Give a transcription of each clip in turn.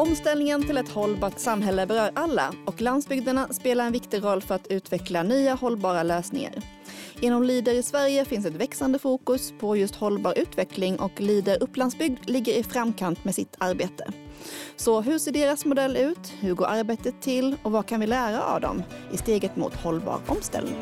Omställningen till ett hållbart samhälle berör alla och landsbygderna spelar en viktig roll för att utveckla nya hållbara lösningar. Inom Lider i Sverige finns ett växande fokus på just hållbar utveckling och Lider Upplandsbygd ligger i framkant med sitt arbete. Så hur ser deras modell ut? Hur går arbetet till och vad kan vi lära av dem i steget mot hållbar omställning?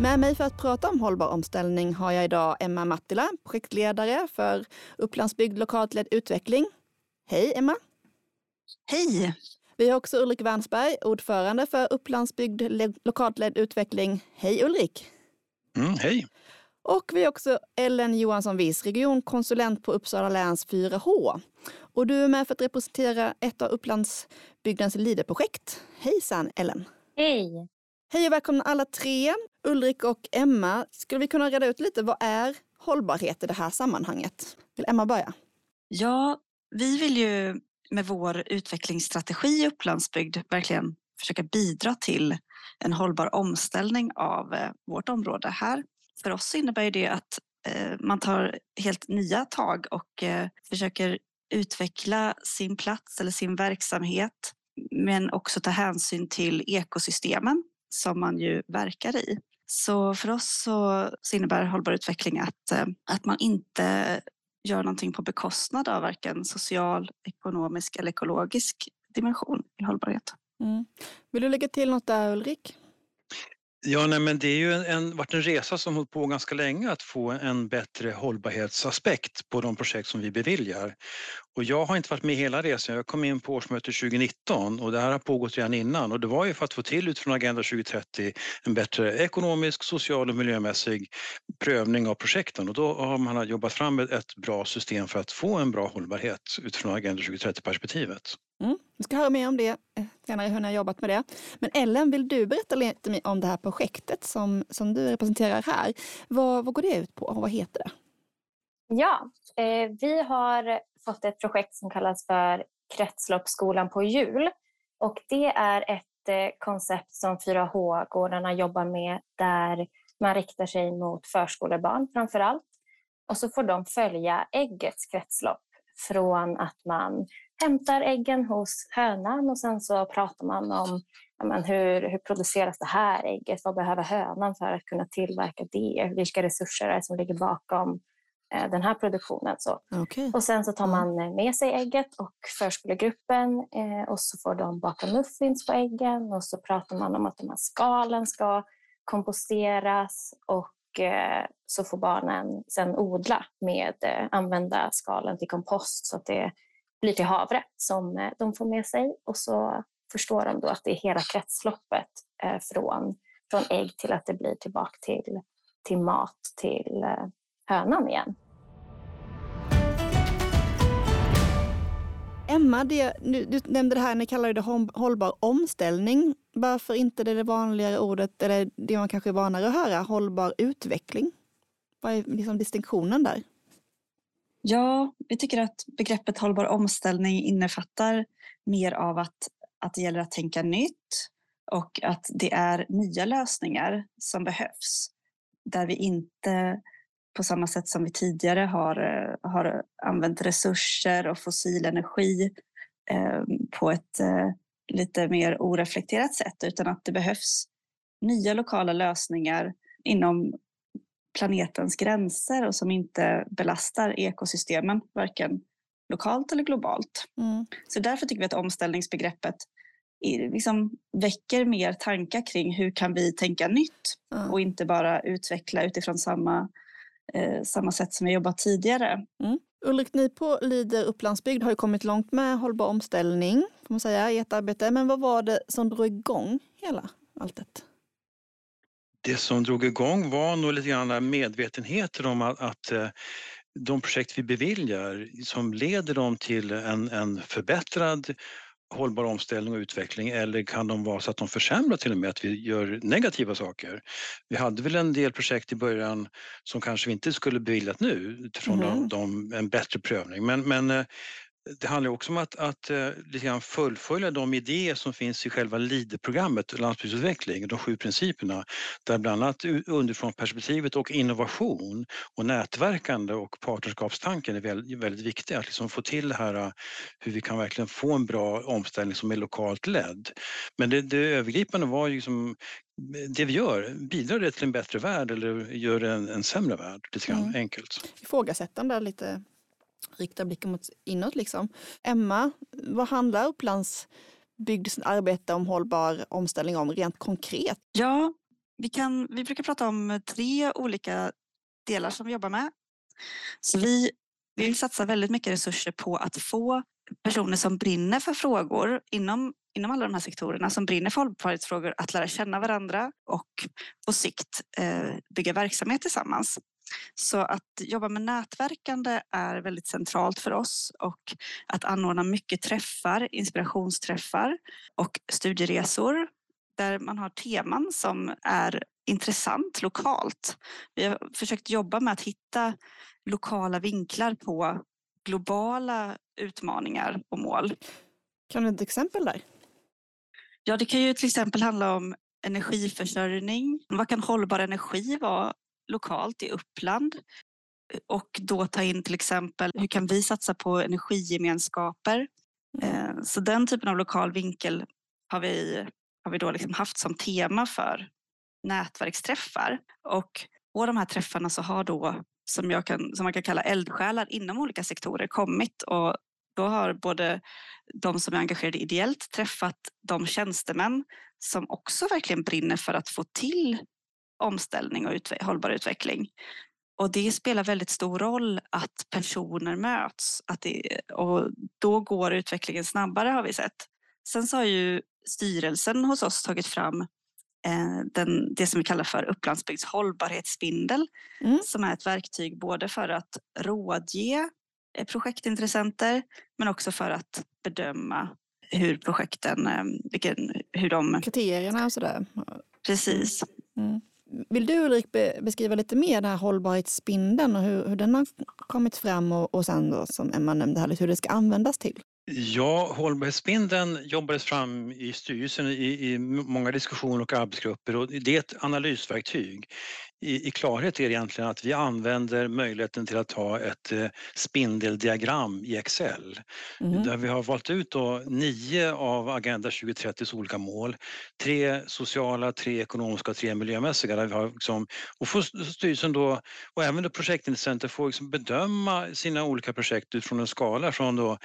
Med mig för att prata om hållbar omställning har jag idag Emma Mattila, projektledare för Upplandsbygd lokalt ledd utveckling. Hej Emma! Hej! Vi har också Ulrik Wernsberg, ordförande för Upplandsbygd lokalt ledd utveckling. Hej Ulrik! Mm, hej! Och vi har också Ellen Johansson Wies, regionkonsulent på Uppsala läns 4H. Och du är med för att representera ett av Upplandsbygdens LIDE-projekt. Hejsan Ellen! Hej! Hej och välkomna alla tre. Ulrik och Emma, skulle vi kunna reda ut lite vad är hållbarhet i det här sammanhanget? Vill Emma börja? Ja, vi vill ju med vår utvecklingsstrategi i Upplandsbygd verkligen försöka bidra till en hållbar omställning av eh, vårt område här. För oss innebär det att eh, man tar helt nya tag och eh, försöker utveckla sin plats eller sin verksamhet men också ta hänsyn till ekosystemen som man ju verkar i. Så för oss så, så innebär hållbar utveckling att, eh, att man inte gör någonting på bekostnad av varken social, ekonomisk eller ekologisk dimension i hållbarhet. Mm. Vill du lägga till något där Ulrik? Ja, nej, men det är ju en, en, varit en resa som hållit på ganska länge att få en bättre hållbarhetsaspekt på de projekt som vi beviljar. Och jag har inte varit med hela resan. Jag kom in på årsmötet 2019 och det här har pågått redan innan och det var ju för att få till utifrån Agenda 2030 en bättre ekonomisk, social och miljömässig prövning av projekten och då har man jobbat fram ett bra system för att få en bra hållbarhet utifrån Agenda 2030-perspektivet. Mm. Vi ska höra mer om det eh, senare, hur ni har jobbat med det. Men Ellen, vill du berätta lite om det här projektet som, som du representerar här? Vad, vad går det ut på och vad heter det? Ja, eh, vi har fått ett projekt som kallas för Kretsloppsskolan på jul. Och det är ett eh, koncept som 4H-gårdarna jobbar med där man riktar sig mot förskolebarn framför allt. Och så får de följa äggets kretslopp från att man hämtar äggen hos hönan och sen så pratar man om men, hur, hur produceras det här ägget? Vad behöver hönan för att kunna tillverka det? Vilka resurser är det som ligger bakom den här produktionen? Så. Okay. Och sen så tar man med sig ägget och förskolegruppen eh, och så får de baka muffins på äggen och så pratar man om att de här skalen ska komposteras och eh, så får barnen sen odla med eh, använda skalen till kompost så att det blir till havre som eh, de får med sig och så förstår de då att det är hela kretsloppet eh, från, från ägg till att det blir tillbaka till, till mat till eh, hönan igen. Emma, det, du nämnde det här, ni kallar det hållbar omställning. Varför inte det, det vanligare ordet, eller det man kanske är vanare att höra, hållbar utveckling? Vad är liksom distinktionen där? Ja, vi tycker att begreppet hållbar omställning innefattar mer av att, att det gäller att tänka nytt och att det är nya lösningar som behövs. Där vi inte på samma sätt som vi tidigare har, har använt resurser och fossil energi eh, på ett eh, lite mer oreflekterat sätt utan att det behövs nya lokala lösningar inom planetens gränser och som inte belastar ekosystemen, varken lokalt eller globalt. Mm. Så därför tycker vi att omställningsbegreppet liksom väcker mer tankar kring hur kan vi tänka nytt mm. och inte bara utveckla utifrån samma, eh, samma sätt som vi jobbat tidigare. Mm. Ulrik, ni på Lider Upplandsbygd har ju kommit långt med hållbar omställning får man säga, i ert arbete. Men vad var det som drog igång hela alltet? det som drog igång var nog lite grann medvetenheten om att, att eh, de projekt vi beviljar som leder dem till en, en förbättrad hållbar omställning och utveckling eller kan de vara så att de försämrar till och med, att vi gör negativa saker? Vi hade väl en del projekt i början som kanske vi inte skulle beviljat nu utifrån mm. de, de, en bättre prövning men, men eh, det handlar också om att, att uh, lite grann fullfölja de idéer som finns i själva LIDE-programmet, landsbygdsutveckling, de sju principerna, där bland annat underifrånperspektivet och innovation och nätverkande och partnerskapstanken är väldigt, väldigt viktiga. Att liksom få till det här uh, hur vi kan verkligen få en bra omställning som är lokalt ledd. Men det, det övergripande var ju liksom det vi gör, bidrar det till en bättre värld eller gör det en, en sämre värld? Lite grann mm. enkelt. Ifrågasättande lite rikta blicken mot inåt. Liksom. Emma, vad handlar Upplands bygds arbete om hållbar omställning om rent konkret? Ja, vi, kan, vi brukar prata om tre olika delar som vi jobbar med. Så vi vill satsa väldigt mycket resurser på att få personer som brinner för frågor inom, inom alla de här sektorerna, som brinner för hållbarhetsfrågor, att lära känna varandra och på sikt eh, bygga verksamhet tillsammans. Så att jobba med nätverkande är väldigt centralt för oss och att anordna mycket träffar, inspirationsträffar och studieresor där man har teman som är intressant lokalt. Vi har försökt jobba med att hitta lokala vinklar på globala utmaningar och mål. Kan du ett exempel där? Ja, det kan ju till exempel handla om energiförsörjning. Vad kan hållbar energi vara lokalt i Uppland? Och då ta in till exempel, hur kan vi satsa på energigemenskaper? Mm. Eh, så den typen av lokal vinkel har vi, har vi då liksom haft som tema för nätverksträffar. Och på de här träffarna så har då, som, jag kan, som man kan kalla eldsjälar inom olika sektorer, kommit och då har både de som är engagerade ideellt träffat de tjänstemän som också verkligen brinner för att få till omställning och utve hållbar utveckling. Och det spelar väldigt stor roll att personer möts att det, och då går utvecklingen snabbare har vi sett. Sen så har ju styrelsen hos oss tagit fram eh, den, det som vi kallar för Upplandsbygds hållbarhetsspindel mm. som är ett verktyg både för att rådge eh, projektintressenter men också för att bedöma hur projekten, eh, vilken, hur de... Kriterierna och sådär. Precis. Mm. Vill du Ulrik beskriva lite mer den här hållbarhetsspindeln och hur, hur den har kommit fram och, och sen då som Emma nämnde här, liksom hur det ska användas till? Ja, hållbarhetsspindeln jobbades fram i styrelsen i, i många diskussioner och arbetsgrupper och det är ett analysverktyg i, i klarhet är egentligen att vi använder möjligheten till att ha ett eh, spindeldiagram i Excel. Mm. Där vi har valt ut då nio av Agenda 2030s olika mål. Tre sociala, tre ekonomiska och tre miljömässiga. Där vi har liksom, och får styrelsen då, och även då projektintressenter får liksom bedöma sina olika projekt utifrån en skala från då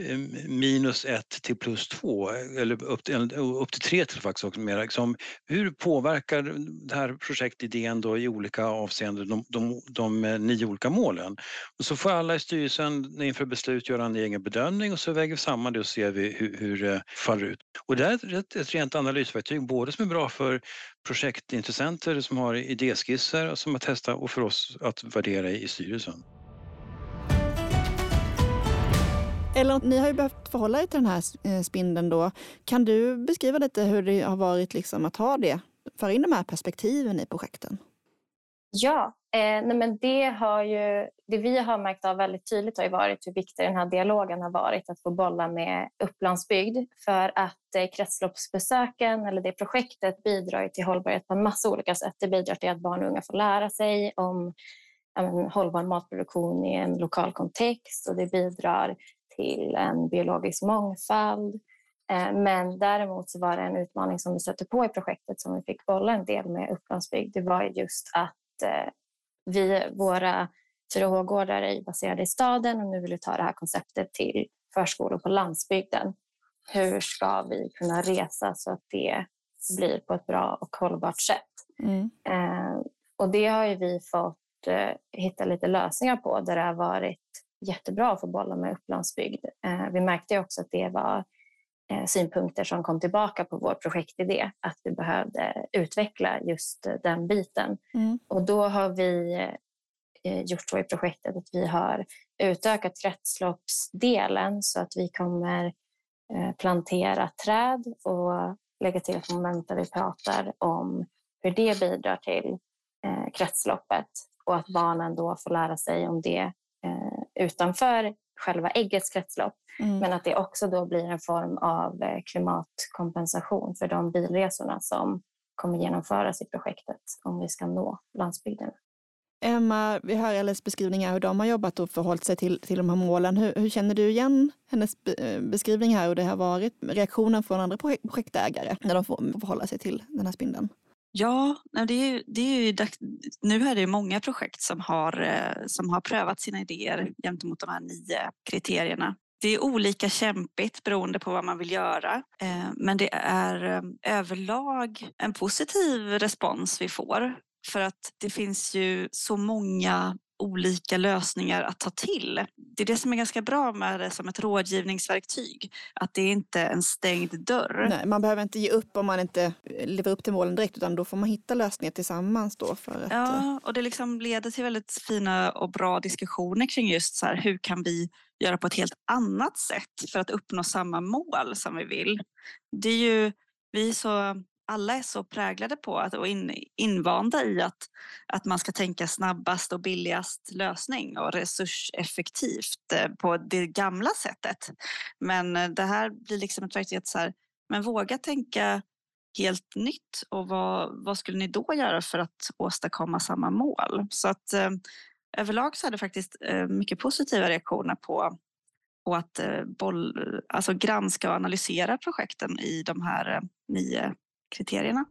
eh, minus ett till plus två eller upp till, upp till tre till faktiskt också. Mer. Liksom, hur påverkar det här projektidén då i olika avseenden de, de, de, de nio olika målen. Och så får alla i styrelsen inför beslut göra en egen bedömning och så väger vi samman det och ser vi hur, hur det faller ut. Och det är ett, ett rent analysverktyg, både som är bra för projektintressenter som har idéskisser som att testa och för oss att värdera i styrelsen. Eller ni har ju behövt förhålla er till den här eh, spindeln då. Kan du beskriva lite hur det har varit liksom att ha det, föra in de här perspektiven i projekten? Ja, eh, nej men det, har ju, det vi har märkt av väldigt tydligt har ju varit hur viktig den här dialogen har varit att få bolla med Upplandsbygd för att eh, kretsloppsbesöken eller det projektet bidrar till hållbarhet på en massa olika sätt. Det bidrar till att barn och unga får lära sig om en hållbar matproduktion i en lokal kontext och det bidrar till en biologisk mångfald. Eh, men däremot så var det en utmaning som vi satte på i projektet som vi fick bolla en del med Upplandsbygd. Det var just att eh, vi, våra 4H-gårdar är baserade i staden och nu vill vi ta det här konceptet till förskolor på landsbygden. Hur ska vi kunna resa så att det blir på ett bra och hållbart sätt? Mm. Eh, och det har vi fått eh, hitta lite lösningar på där det har varit jättebra att få bolla med Upplandsbygd. Eh, vi märkte också att det var synpunkter som kom tillbaka på vår projektidé, att vi behövde utveckla just den biten. Mm. Och då har vi eh, gjort så i projektet att vi har utökat kretsloppsdelen så att vi kommer plantera träd och lägga till ett moment där vi pratar om hur det bidrar till kretsloppet och att barnen då får lära sig om det utanför själva äggets kretslopp. Mm. Men att det också då blir en form av eh, klimatkompensation för de bilresorna som kommer genomföras i projektet om vi ska nå landsbygden. Emma, vi hör Elles beskrivningar hur de har jobbat och förhållit sig till, till de här målen. Hur, hur känner du igen hennes eh, beskrivning här och det har varit reaktionen från andra projektägare när de får förhålla sig till den här spindeln? Ja, det är, det är ju, nu är det många projekt som har, eh, som har prövat sina idéer gentemot de här nio kriterierna. Det är olika kämpigt beroende på vad man vill göra. Eh, men det är eh, överlag en positiv respons vi får för att det finns ju så många olika lösningar att ta till. Det är det som är ganska bra med det som ett rådgivningsverktyg. Att det är inte är en stängd dörr. Nej, man behöver inte ge upp om man inte lever upp till målen direkt utan då får man hitta lösningar tillsammans. Då för att... Ja, eh, och det liksom leder till väldigt fina och bra diskussioner kring just så här, hur kan vi göra på ett helt annat sätt för att uppnå samma mål som vi vill. Det är ju, vi är så alla är så präglade på att, och in, invanda i att, att man ska tänka snabbast och billigast lösning och resurseffektivt eh, på det gamla sättet. Men eh, det här blir liksom ett verktyg att så här, men våga tänka helt nytt och vad, vad skulle ni då göra för att åstadkomma samma mål? Så att eh, överlag så är det faktiskt eh, mycket positiva reaktioner på, på att eh, boll, alltså granska och analysera projekten i de här eh, nio kriterierna.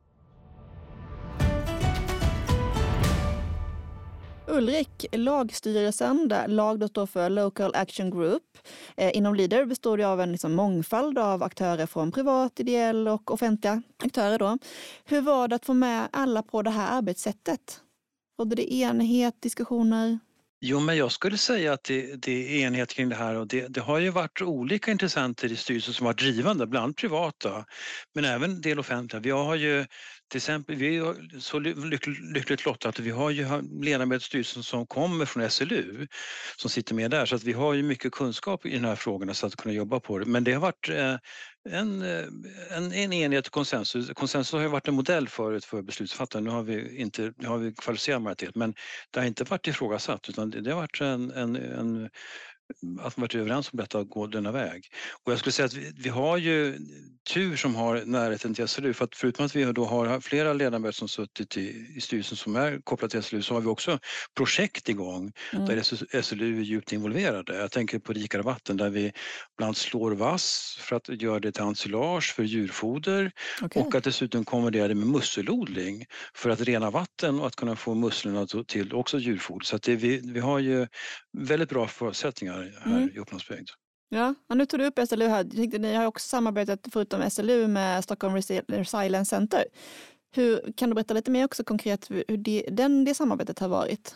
Ulrik, lagstyrelsen, där lag står för Local Action Group, eh, inom Leader består det av en liksom mångfald av aktörer från privat, ideell och offentliga aktörer. Då. Hur var det att få med alla på det här arbetssättet? Rådde det enighet, diskussioner? Jo, men jag skulle säga att det, det är enighet kring det här och det, det, har ju varit olika intressenter i styrelsen som varit drivande, bland privata, men även del offentliga. Vi har ju till exempel, vi är så lyckligt lottade att vi har ju ledamöter i styrelsen som kommer från SLU som sitter med där så att vi har ju mycket kunskap i de här frågorna så att kunna jobba på det. Men det har varit eh, eh, en, en, en enighet och konsensus. Konsensus har ju varit en modell förut för beslutsfattare. Nu har vi, inte, nu har vi kvalificerad majoritet men det har inte varit ifrågasatt utan det, det har varit en, en, en att man varit överens om detta och gå denna väg. Och jag skulle säga att vi, vi, har ju tur som har närheten till SLU för att förutom att vi då har flera ledamöter som suttit i, i styrelsen som är kopplade till SLU så har vi också projekt igång mm. där SLU är djupt involverade. Jag tänker på Rikare vatten där vi bland slår vass för att göra det till ensilage för djurfoder okay. och att dessutom kombinera det med musselodling för att rena vatten och att kunna få musslorna till också djurfoder. Så att det, vi, vi har ju väldigt bra förutsättningar här, här mm. i Upplandsbygd. Ja, nu tog du upp SLU här. tänkte, ni har också samarbetat förutom SLU med Stockholm Resilience Center. Hur, kan du berätta lite mer också konkret hur det, den, det samarbetet har varit?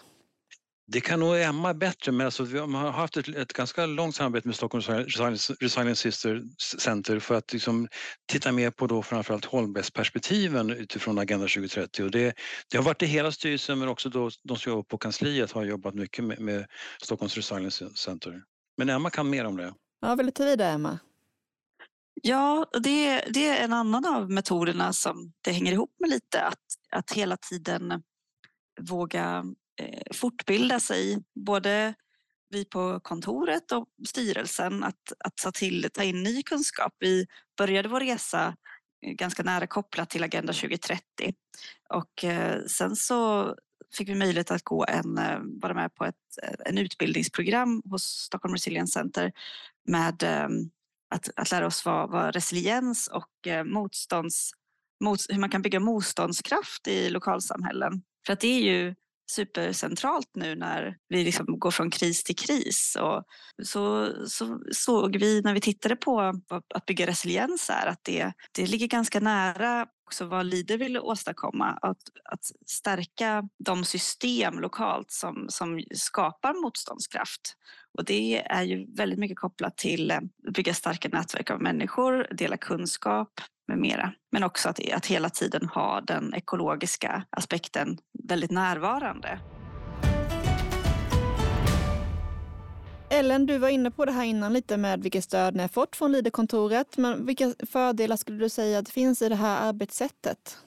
Det kan nog Emma bättre, men alltså vi har haft ett, ett ganska långt samarbete med Stockholm Resilience Center för att liksom titta mer på då framförallt hållbarhetsperspektiven utifrån Agenda 2030. Och det, det har varit i hela styrelsen men också då, de som jobbar på kansliet har jobbat mycket med, med Stockholms Resilience Center. Men Emma kan mer om det. Ja, vill du ta vidare Emma? Ja, det, det är en annan av metoderna som det hänger ihop med lite att, att hela tiden våga Eh, fortbilda sig, både vi på kontoret och styrelsen att, att ta, till, ta in ny kunskap. Vi började vår resa eh, ganska nära kopplat till Agenda 2030 och eh, sen så fick vi möjlighet att gå en, vara med på ett en utbildningsprogram hos Stockholm Resilience Center med ehm, att, att lära oss vad, vad resiliens och motstånds, mot, hur man kan bygga motståndskraft i lokalsamhällen. För att det är ju supercentralt nu när vi liksom går från kris till kris. Och så, så såg vi när vi tittade på att bygga resiliens är att det, det ligger ganska nära också vad Leader vill åstadkomma. Att, att stärka de system lokalt som, som skapar motståndskraft. Och det är ju väldigt mycket kopplat till att bygga starka nätverk av människor, dela kunskap, med mera. Men också att, att hela tiden ha den ekologiska aspekten väldigt närvarande. Ellen, du var inne på det här innan lite med vilket stöd ni har fått från Leaderkontoret. Men vilka fördelar skulle du säga att det finns i det här arbetssättet?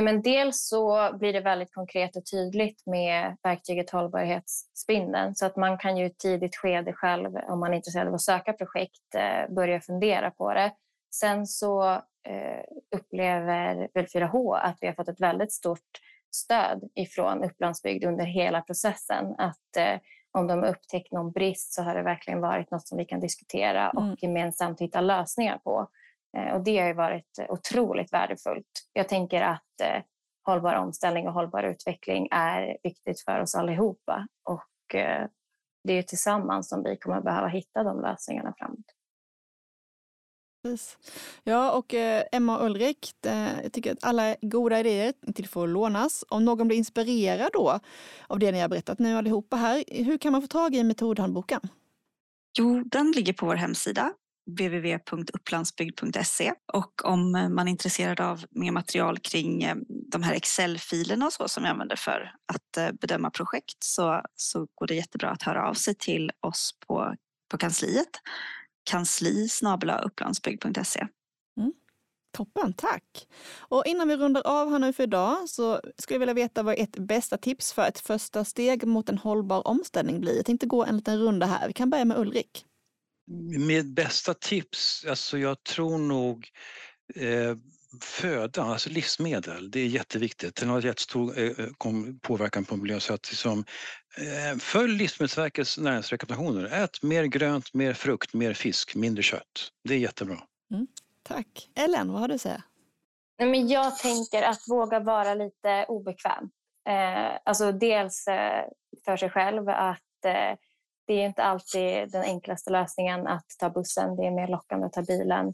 Men dels så blir det väldigt konkret och tydligt med verktyget hållbarhetsspindeln så att man kan ju i ett tidigt skede själv, om man är intresserad av att söka projekt, eh, börja fundera på det. Sen så eh, upplever väl 4H att vi har fått ett väldigt stort stöd ifrån Upplandsbygd under hela processen. Att eh, om de upptäckt någon brist så har det verkligen varit något som vi kan diskutera och mm. gemensamt hitta lösningar på. Eh, och det har varit otroligt värdefullt. Jag tänker att eh, hållbar omställning och hållbar utveckling är viktigt för oss allihopa. Och eh, det är tillsammans som vi kommer behöva hitta de lösningarna framåt. Ja, och eh, Emma och Ulrik, jag tycker att alla goda idéer till får lånas. Om någon blir inspirerad då av det ni har berättat nu allihopa här, hur kan man få tag i metodhandboken? Jo, den ligger på vår hemsida www.upplandsbygd.se och om eh, man är intresserad av mer material kring eh, de här Excel-filerna och så som jag använder för att bedöma projekt så, så går det jättebra att höra av sig till oss på, på kansliet kansli upplandsbygd.se. Mm. Toppen, tack! Och innan vi rundar av här nu för idag så skulle jag vilja veta vad ert bästa tips för ett första steg mot en hållbar omställning blir. Jag tänkte gå en liten runda här. Vi kan börja med Ulrik. Med bästa tips, alltså jag tror nog eh, föda, alltså livsmedel, det är jätteviktigt. Den har jättestor eh, eh påverkan på miljön. Så att liksom, eh, följ Livsmedelsverkets näringsrekommendationer. Ät mer grönt, mer frukt, mer fisk, mindre kött. Det är jättebra. Mm, tack. Ellen, vad har du att säga? Nej, men jag tänker att våga vara lite obekväm. Eh, alltså dels eh, för sig själv att eh, det är inte alltid den enklaste lösningen att ta bussen. Det är mer lockande att ta bilen.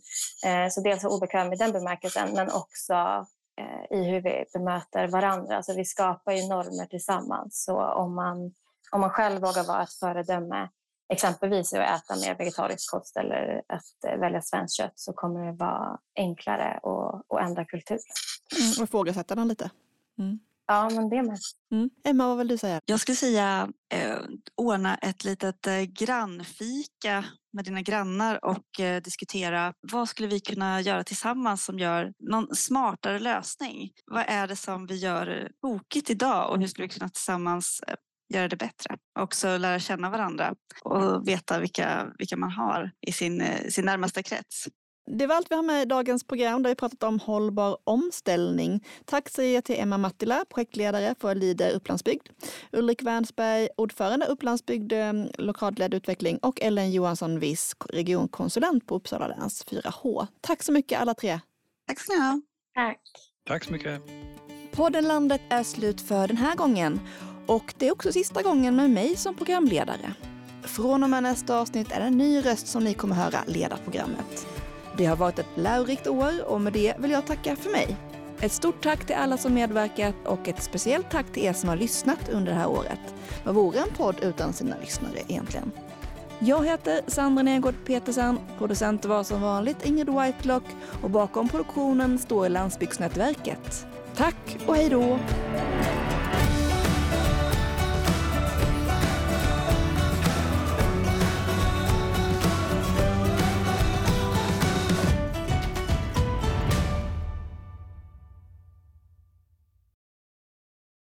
Eh, så dels obekväm i den bemärkelsen, men också eh, i hur vi bemöter varandra. Alltså vi skapar ju normer tillsammans. Så om man, om man själv vågar vara ett föredöme, exempelvis att äta mer vegetarisk kost eller att eh, välja svenskt kött, så kommer det vara enklare att, att ändra kultur. Mm, och ifrågasätta den lite. Mm. Ja, men det med. Mm. Emma, vad vill du säga? Jag skulle säga eh, ordna ett litet eh, grannfika med dina grannar och eh, diskutera vad skulle vi kunna göra tillsammans som gör någon smartare lösning? Vad är det som vi gör tokigt idag och hur skulle vi kunna tillsammans eh, göra det bättre. Också lära känna varandra och veta vilka, vilka man har i sin, eh, sin närmaste krets. Det var allt vi har med i dagens program där vi pratat om hållbar omställning. Tack säger jag till Emma Mattila, projektledare för Lider Upplandsbygd, Ulrik Wernsberg, ordförande Upplandsbygd eh, lokalledd utveckling och Ellen Johansson Wiss, regionkonsulent på Uppsala läns 4H. Tack så mycket alla tre. Tack ska ni ha. Tack. Tack så mycket. Podden Landet är slut för den här gången och det är också sista gången med mig som programledare. Från och med nästa avsnitt är det en ny röst som ni kommer höra leda programmet. Det har varit ett lärorikt år och med det vill jag tacka för mig. Ett stort tack till alla som medverkat och ett speciellt tack till er som har lyssnat under det här året. Vad vore en podd utan sina lyssnare egentligen? Jag heter Sandra Nergård Petersen, producent var som vanligt Ingrid Whitelock och bakom produktionen står Landsbygdsnätverket. Tack och hej då!